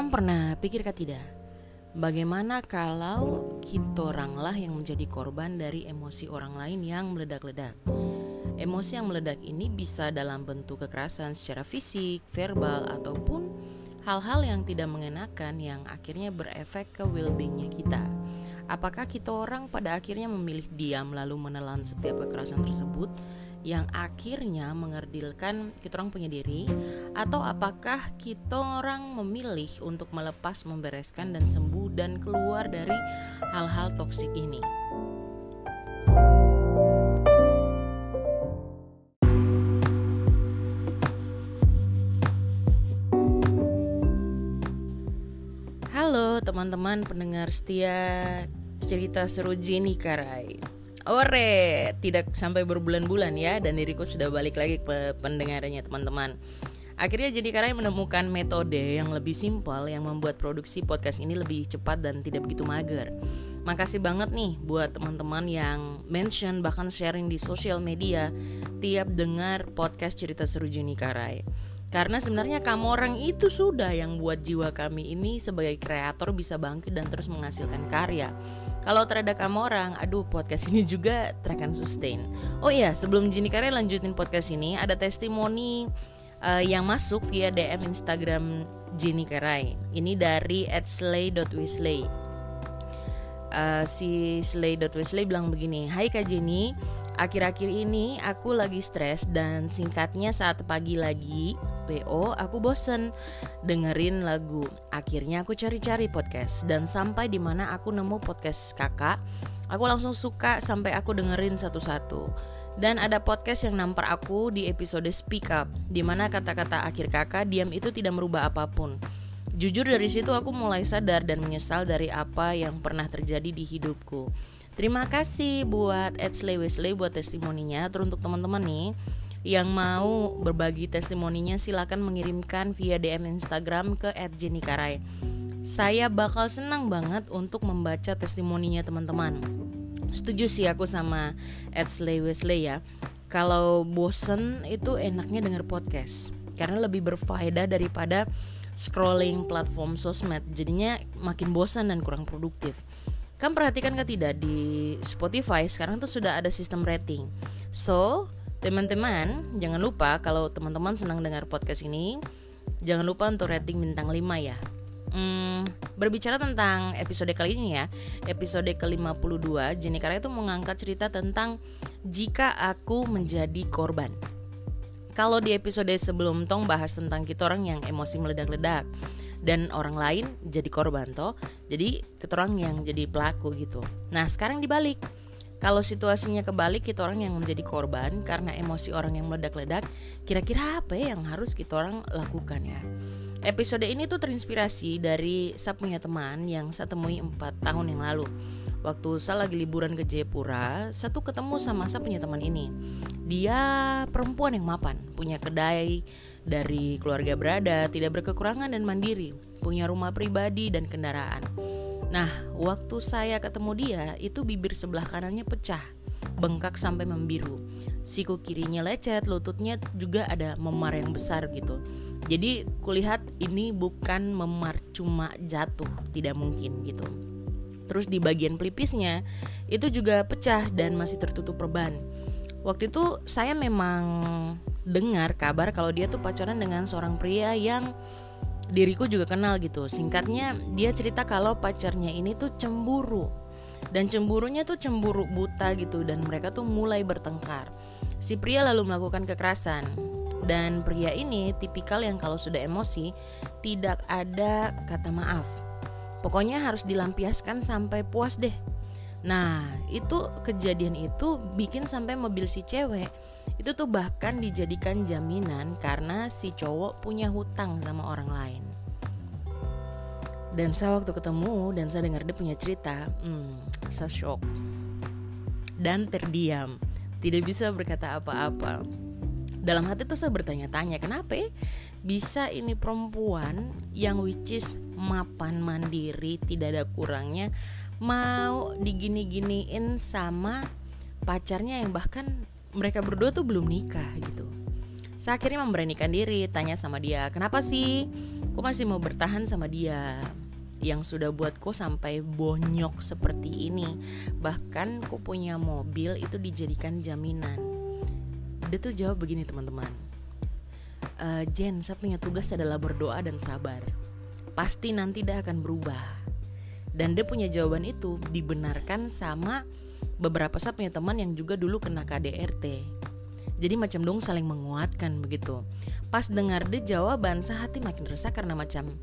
Kamu pernah pikirkah tidak? Bagaimana kalau kita oranglah yang menjadi korban dari emosi orang lain yang meledak-ledak? Emosi yang meledak ini bisa dalam bentuk kekerasan secara fisik, verbal, ataupun hal-hal yang tidak mengenakan yang akhirnya berefek ke well-beingnya kita. Apakah kita orang pada akhirnya memilih diam lalu menelan setiap kekerasan tersebut? Yang akhirnya mengerdilkan kita orang punya diri? Atau apakah kita orang memilih untuk melepas membereskan dan sembuh dan keluar dari hal-hal toksik ini? Halo teman-teman pendengar setia cerita seru Jenny Karai Ore, tidak sampai berbulan-bulan ya dan diriku sudah balik lagi ke pendengarannya teman-teman. Akhirnya jadi karena menemukan metode yang lebih simpel yang membuat produksi podcast ini lebih cepat dan tidak begitu mager. Makasih banget nih buat teman-teman yang mention bahkan sharing di sosial media tiap dengar podcast cerita seru Juni Karai. Karena sebenarnya kamu orang itu sudah yang buat jiwa kami ini sebagai kreator bisa bangkit dan terus menghasilkan karya. Kalau terhadap kamu orang, aduh podcast ini juga terakan sustain. Oh iya, sebelum Jini Karya lanjutin podcast ini, ada testimoni uh, yang masuk via DM Instagram Jenny Karai. Ini dari @slay.wisley. Uh, si slay.wisley bilang begini, Hai Kak Jenny, akhir-akhir ini aku lagi stres dan singkatnya saat pagi lagi PO, aku bosen dengerin lagu. Akhirnya aku cari-cari podcast dan sampai di mana aku nemu podcast kakak, aku langsung suka sampai aku dengerin satu-satu. Dan ada podcast yang nampar aku di episode Speak Up, di mana kata-kata akhir kakak diam itu tidak merubah apa pun. Jujur dari situ aku mulai sadar dan menyesal dari apa yang pernah terjadi di hidupku. Terima kasih buat Ed Slay Wesley buat testimoninya. Terus untuk teman-teman nih yang mau berbagi testimoninya silakan mengirimkan via DM Instagram ke @jenikarai. Saya bakal senang banget untuk membaca testimoninya teman-teman. Setuju sih aku sama Ed Slay Wesley ya. Kalau bosen itu enaknya denger podcast karena lebih berfaedah daripada scrolling platform sosmed. Jadinya makin bosan dan kurang produktif. Kan perhatikan ke tidak di Spotify sekarang tuh sudah ada sistem rating. So, Teman-teman, jangan lupa kalau teman-teman senang dengar podcast ini, jangan lupa untuk rating bintang 5 ya. Hmm, berbicara tentang episode kali ini ya, episode ke-52, Jenny Kara itu mengangkat cerita tentang jika aku menjadi korban. Kalau di episode sebelum Tong bahas tentang kita orang yang emosi meledak-ledak dan orang lain jadi korban toh, jadi kita orang yang jadi pelaku gitu. Nah sekarang dibalik, kalau situasinya kebalik kita orang yang menjadi korban karena emosi orang yang meledak-ledak, kira-kira apa ya yang harus kita orang lakukan ya? Episode ini tuh terinspirasi dari saya punya teman yang saya temui 4 tahun yang lalu. Waktu saya lagi liburan ke Jayapura, saya tuh ketemu sama saya punya teman ini. Dia perempuan yang mapan, punya kedai dari keluarga berada, tidak berkekurangan dan mandiri, punya rumah pribadi dan kendaraan. Nah, waktu saya ketemu dia, itu bibir sebelah kanannya pecah, bengkak sampai membiru. Siku kirinya lecet, lututnya juga ada memar yang besar gitu. Jadi kulihat ini bukan memar cuma jatuh, tidak mungkin gitu. Terus di bagian pelipisnya itu juga pecah dan masih tertutup perban. Waktu itu saya memang dengar kabar kalau dia tuh pacaran dengan seorang pria yang diriku juga kenal gitu. Singkatnya dia cerita kalau pacarnya ini tuh cemburu. Dan cemburunya tuh cemburu buta gitu dan mereka tuh mulai bertengkar. Si pria lalu melakukan kekerasan. Dan pria ini tipikal yang kalau sudah emosi tidak ada kata maaf. Pokoknya harus dilampiaskan sampai puas deh. Nah itu kejadian itu bikin sampai mobil si cewek itu tuh bahkan dijadikan jaminan karena si cowok punya hutang sama orang lain. Dan saya waktu ketemu dan saya dengar dia punya cerita hmm, saya shock. Dan terdiam tidak bisa berkata apa-apa. Dalam hati tuh saya bertanya-tanya kenapa ya bisa ini perempuan yang which is mapan mandiri tidak ada kurangnya mau digini-giniin sama pacarnya yang bahkan mereka berdua tuh belum nikah gitu. Saya akhirnya memberanikan diri tanya sama dia kenapa sih kok masih mau bertahan sama dia? Yang sudah buat kok sampai bonyok seperti ini. Bahkan kok punya mobil itu dijadikan jaminan. Dia tuh jawab begini teman-teman. E, Jen saya punya tugas adalah berdoa dan sabar. Pasti nanti dia akan berubah. Dan dia punya jawaban itu dibenarkan sama beberapa saya punya teman yang juga dulu kena KDRT jadi macam dong saling menguatkan begitu. Pas dengar dia jawaban sehati makin resah karena macam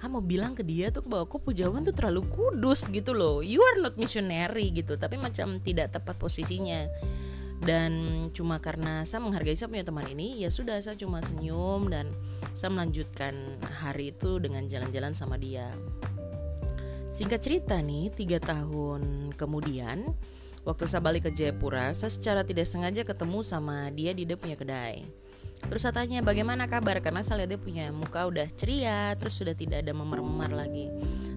ah mau bilang ke dia tuh bahwa kok jawaban tuh terlalu kudus gitu loh. You are not missionary gitu. Tapi macam tidak tepat posisinya. Dan cuma karena saya menghargai saya punya teman ini ya sudah saya cuma senyum dan saya melanjutkan hari itu dengan jalan-jalan sama dia singkat cerita nih tiga tahun kemudian waktu saya balik ke Jayapura saya secara tidak sengaja ketemu sama dia di dia punya kedai Terus saya tanya bagaimana kabar karena saya lihat dia punya muka udah ceria terus sudah tidak ada memar-memar lagi.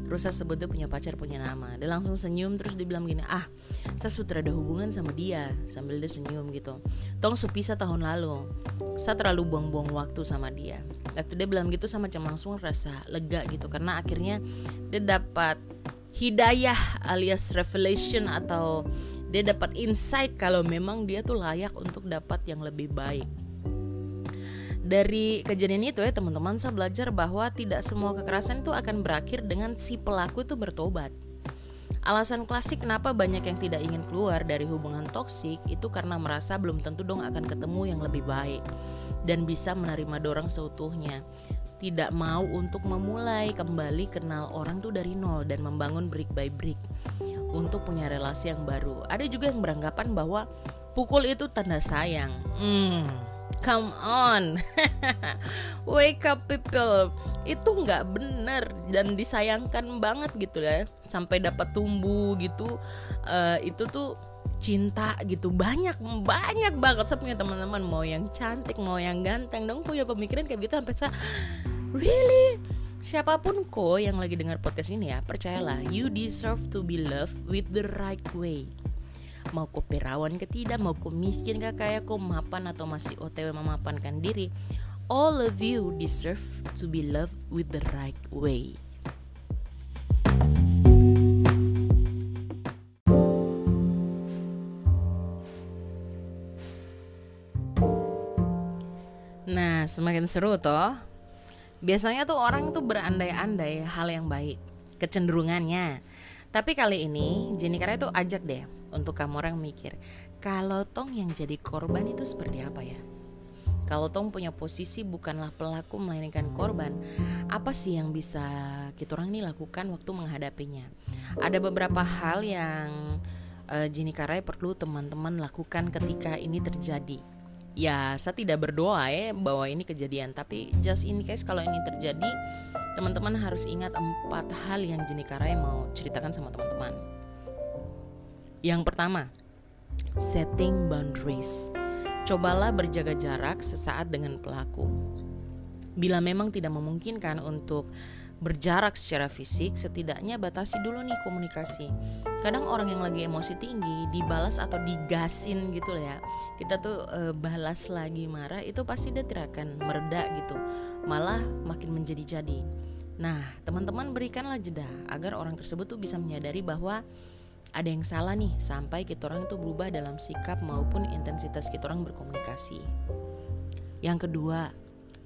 Terus saya sebut dia punya pacar punya nama. Dia langsung senyum terus dia bilang gini, "Ah, saya sudah ada hubungan sama dia." Sambil dia senyum gitu. Tong sepisah tahun lalu. Saya terlalu buang-buang waktu sama dia. Waktu dia bilang gitu sama macam langsung rasa lega gitu karena akhirnya dia dapat hidayah alias revelation atau dia dapat insight kalau memang dia tuh layak untuk dapat yang lebih baik dari kejadian itu ya teman-teman saya belajar bahwa tidak semua kekerasan itu akan berakhir dengan si pelaku itu bertobat. Alasan klasik kenapa banyak yang tidak ingin keluar dari hubungan toksik itu karena merasa belum tentu dong akan ketemu yang lebih baik dan bisa menerima dorang seutuhnya. Tidak mau untuk memulai kembali kenal orang tuh dari nol dan membangun brick by brick untuk punya relasi yang baru. Ada juga yang beranggapan bahwa pukul itu tanda sayang. Hmm, come on. Wake up people. Itu nggak benar dan disayangkan banget gitu ya. Sampai dapat tumbuh gitu. Uh, itu tuh cinta gitu. Banyak banyak banget. Saya punya teman-teman mau yang cantik mau yang ganteng. Dong punya pemikiran kayak gitu sampai saya really? Siapa pun kok yang lagi dengar podcast ini ya percayalah you deserve to be loved with the right way mau ku perawan ke tidak mau ku miskin ke kaya ku mapan atau masih otw memapankan diri all of you deserve to be loved with the right way Nah, semakin seru toh. Biasanya tuh orang tuh berandai-andai hal yang baik, kecenderungannya. Tapi kali ini Jenny Kara itu ajak deh untuk kamu orang mikir, kalau Tong yang jadi korban itu seperti apa ya? Kalau Tong punya posisi bukanlah pelaku melainkan korban, apa sih yang bisa kita orang ini lakukan waktu menghadapinya? Ada beberapa hal yang uh, Jini Karai perlu teman-teman lakukan ketika ini terjadi. Ya, saya tidak berdoa ya bahwa ini kejadian, tapi just in case kalau ini terjadi, teman-teman harus ingat empat hal yang Jini Karai mau ceritakan sama teman-teman. Yang pertama, setting boundaries. Cobalah berjaga jarak sesaat dengan pelaku. Bila memang tidak memungkinkan untuk berjarak secara fisik, setidaknya batasi dulu nih komunikasi. Kadang orang yang lagi emosi tinggi dibalas atau digasin gitu ya. Kita tuh e, balas lagi marah itu pasti dia tidak akan mereda gitu. Malah makin menjadi-jadi. Nah, teman-teman berikanlah jeda agar orang tersebut tuh bisa menyadari bahwa ada yang salah nih sampai kita orang itu berubah dalam sikap maupun intensitas kita orang berkomunikasi. Yang kedua,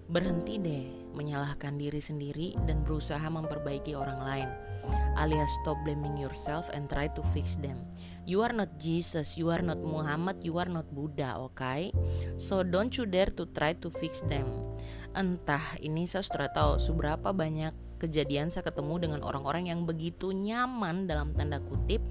berhenti deh menyalahkan diri sendiri dan berusaha memperbaiki orang lain alias stop blaming yourself and try to fix them. You are not Jesus, you are not Muhammad, you are not Buddha? Okay? So don't you dare to try to fix them. Entah ini saya sudah tahu seberapa banyak kejadian saya ketemu dengan orang-orang yang begitu nyaman dalam tanda kutip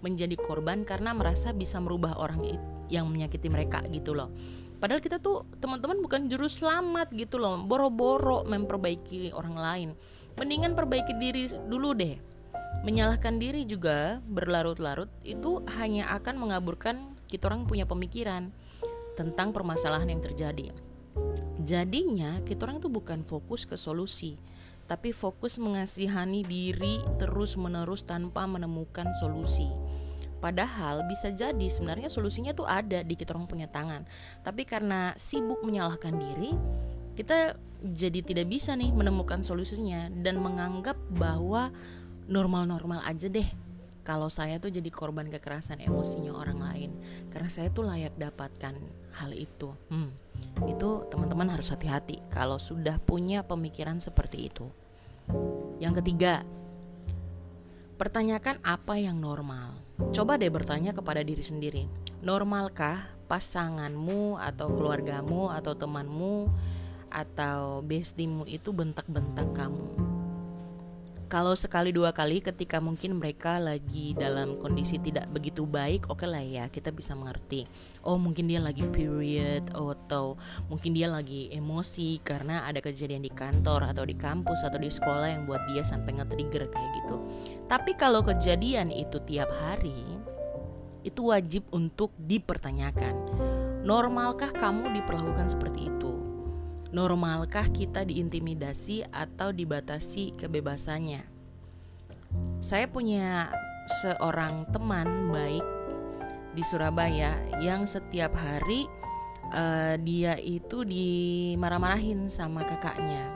menjadi korban karena merasa bisa merubah orang yang menyakiti mereka gitu loh. Padahal kita tuh teman-teman bukan juru selamat gitu loh, boro-boro memperbaiki orang lain. Mendingan perbaiki diri dulu deh. Menyalahkan diri juga berlarut-larut itu hanya akan mengaburkan kita orang punya pemikiran tentang permasalahan yang terjadi. Jadinya kita orang tuh bukan fokus ke solusi, tapi fokus mengasihani diri terus-menerus tanpa menemukan solusi. Padahal bisa jadi sebenarnya solusinya tuh ada di kita orang punya tangan. Tapi karena sibuk menyalahkan diri, kita jadi tidak bisa nih menemukan solusinya dan menganggap bahwa normal-normal aja deh. Kalau saya tuh jadi korban kekerasan emosinya orang lain. Karena saya tuh layak dapatkan hal itu. Hmm, itu teman-teman harus hati-hati kalau sudah punya pemikiran seperti itu. Yang ketiga pertanyakan apa yang normal coba deh bertanya kepada diri sendiri normalkah pasanganmu atau keluargamu atau temanmu atau bestimu itu bentak-bentak kamu? Kalau sekali dua kali ketika mungkin mereka lagi dalam kondisi tidak begitu baik oke okay lah ya kita bisa mengerti. Oh mungkin dia lagi period atau mungkin dia lagi emosi karena ada kejadian di kantor atau di kampus atau di sekolah yang buat dia sampai nge-trigger kayak gitu tapi kalau kejadian itu tiap hari itu wajib untuk dipertanyakan normalkah kamu diperlakukan seperti itu Normalkah kita diintimidasi atau dibatasi kebebasannya? Saya punya seorang teman baik di Surabaya yang setiap hari uh, dia itu dimarah-marahin sama kakaknya.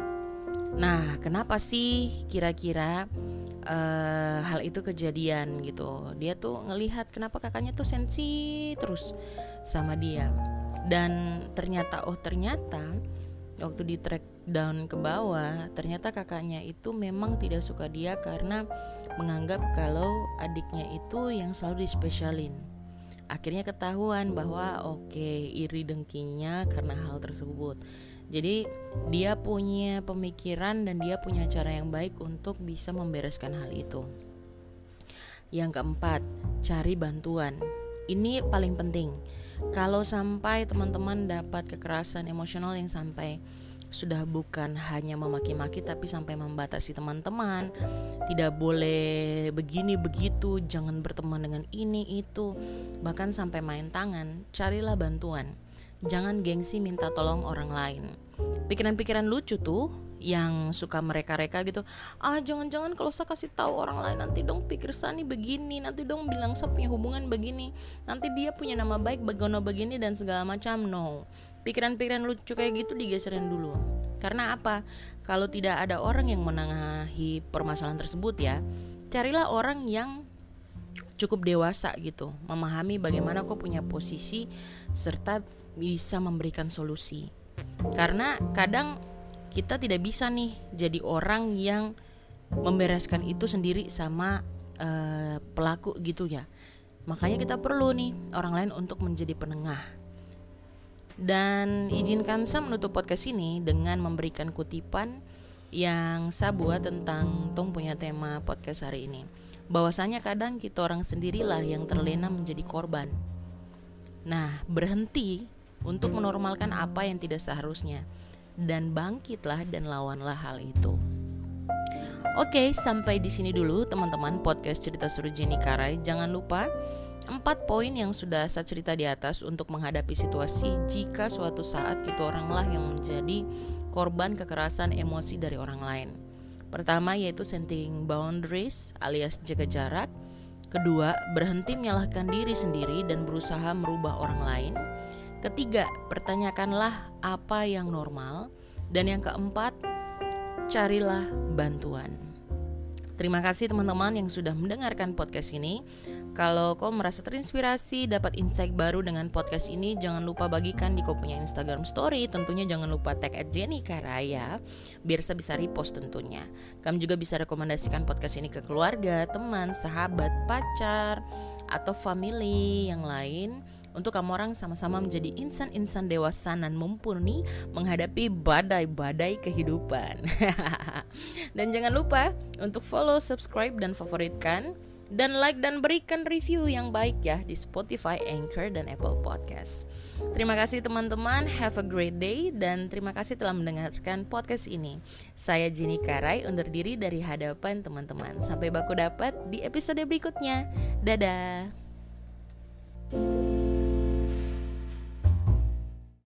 Nah, kenapa sih kira-kira uh, hal itu kejadian gitu? Dia tuh ngelihat kenapa kakaknya tuh sensi terus sama dia. Dan ternyata oh ternyata waktu di track down ke bawah ternyata kakaknya itu memang tidak suka dia karena menganggap kalau adiknya itu yang selalu dispesialin akhirnya ketahuan bahwa oke okay, iri dengkinya karena hal tersebut jadi dia punya pemikiran dan dia punya cara yang baik untuk bisa membereskan hal itu. Yang keempat cari bantuan. Ini paling penting. Kalau sampai teman-teman dapat kekerasan emosional yang sampai sudah bukan hanya memaki-maki tapi sampai membatasi teman-teman tidak boleh begini begitu jangan berteman dengan ini itu bahkan sampai main tangan carilah bantuan jangan gengsi minta tolong orang lain. Pikiran-pikiran lucu tuh yang suka mereka-reka gitu. Ah jangan-jangan kalau saya kasih tahu orang lain nanti dong pikir Sani begini nanti dong bilang saya punya hubungan begini. Nanti dia punya nama baik bagono begini dan segala macam. No. Pikiran-pikiran lucu kayak gitu digeserin dulu. Karena apa? Kalau tidak ada orang yang menangani permasalahan tersebut ya carilah orang yang cukup dewasa gitu memahami bagaimana kok punya posisi serta bisa memberikan solusi karena kadang kita tidak bisa nih jadi orang yang membereskan itu sendiri sama uh, pelaku gitu ya. Makanya kita perlu nih orang lain untuk menjadi penengah. Dan izinkan saya menutup podcast ini dengan memberikan kutipan yang saya buat tentang Tung punya tema podcast hari ini. Bahwasanya kadang kita orang sendirilah yang terlena menjadi korban. Nah, berhenti untuk menormalkan apa yang tidak seharusnya dan bangkitlah dan lawanlah hal itu. Oke, sampai di sini dulu teman-teman podcast cerita seru Jenny Karai. Jangan lupa empat poin yang sudah saya cerita di atas untuk menghadapi situasi jika suatu saat kita oranglah yang menjadi korban kekerasan emosi dari orang lain. Pertama yaitu setting boundaries alias jaga jarak. Kedua, berhenti menyalahkan diri sendiri dan berusaha merubah orang lain. Ketiga, pertanyakanlah apa yang normal. Dan yang keempat, carilah bantuan. Terima kasih teman-teman yang sudah mendengarkan podcast ini. Kalau kau merasa terinspirasi, dapat insight baru dengan podcast ini, jangan lupa bagikan di kau punya Instagram story. Tentunya jangan lupa tag at Jenny Karaya, biar saya bisa repost tentunya. Kamu juga bisa rekomendasikan podcast ini ke keluarga, teman, sahabat, pacar, atau family yang lain untuk kamu orang sama-sama menjadi insan-insan dewasa dan mumpuni menghadapi badai-badai kehidupan. dan jangan lupa untuk follow, subscribe, dan favoritkan dan like dan berikan review yang baik ya di Spotify, Anchor, dan Apple Podcast. Terima kasih teman-teman, have a great day dan terima kasih telah mendengarkan podcast ini. Saya Jenny Karai undur diri dari hadapan teman-teman. Sampai baku dapat di episode berikutnya. Dadah.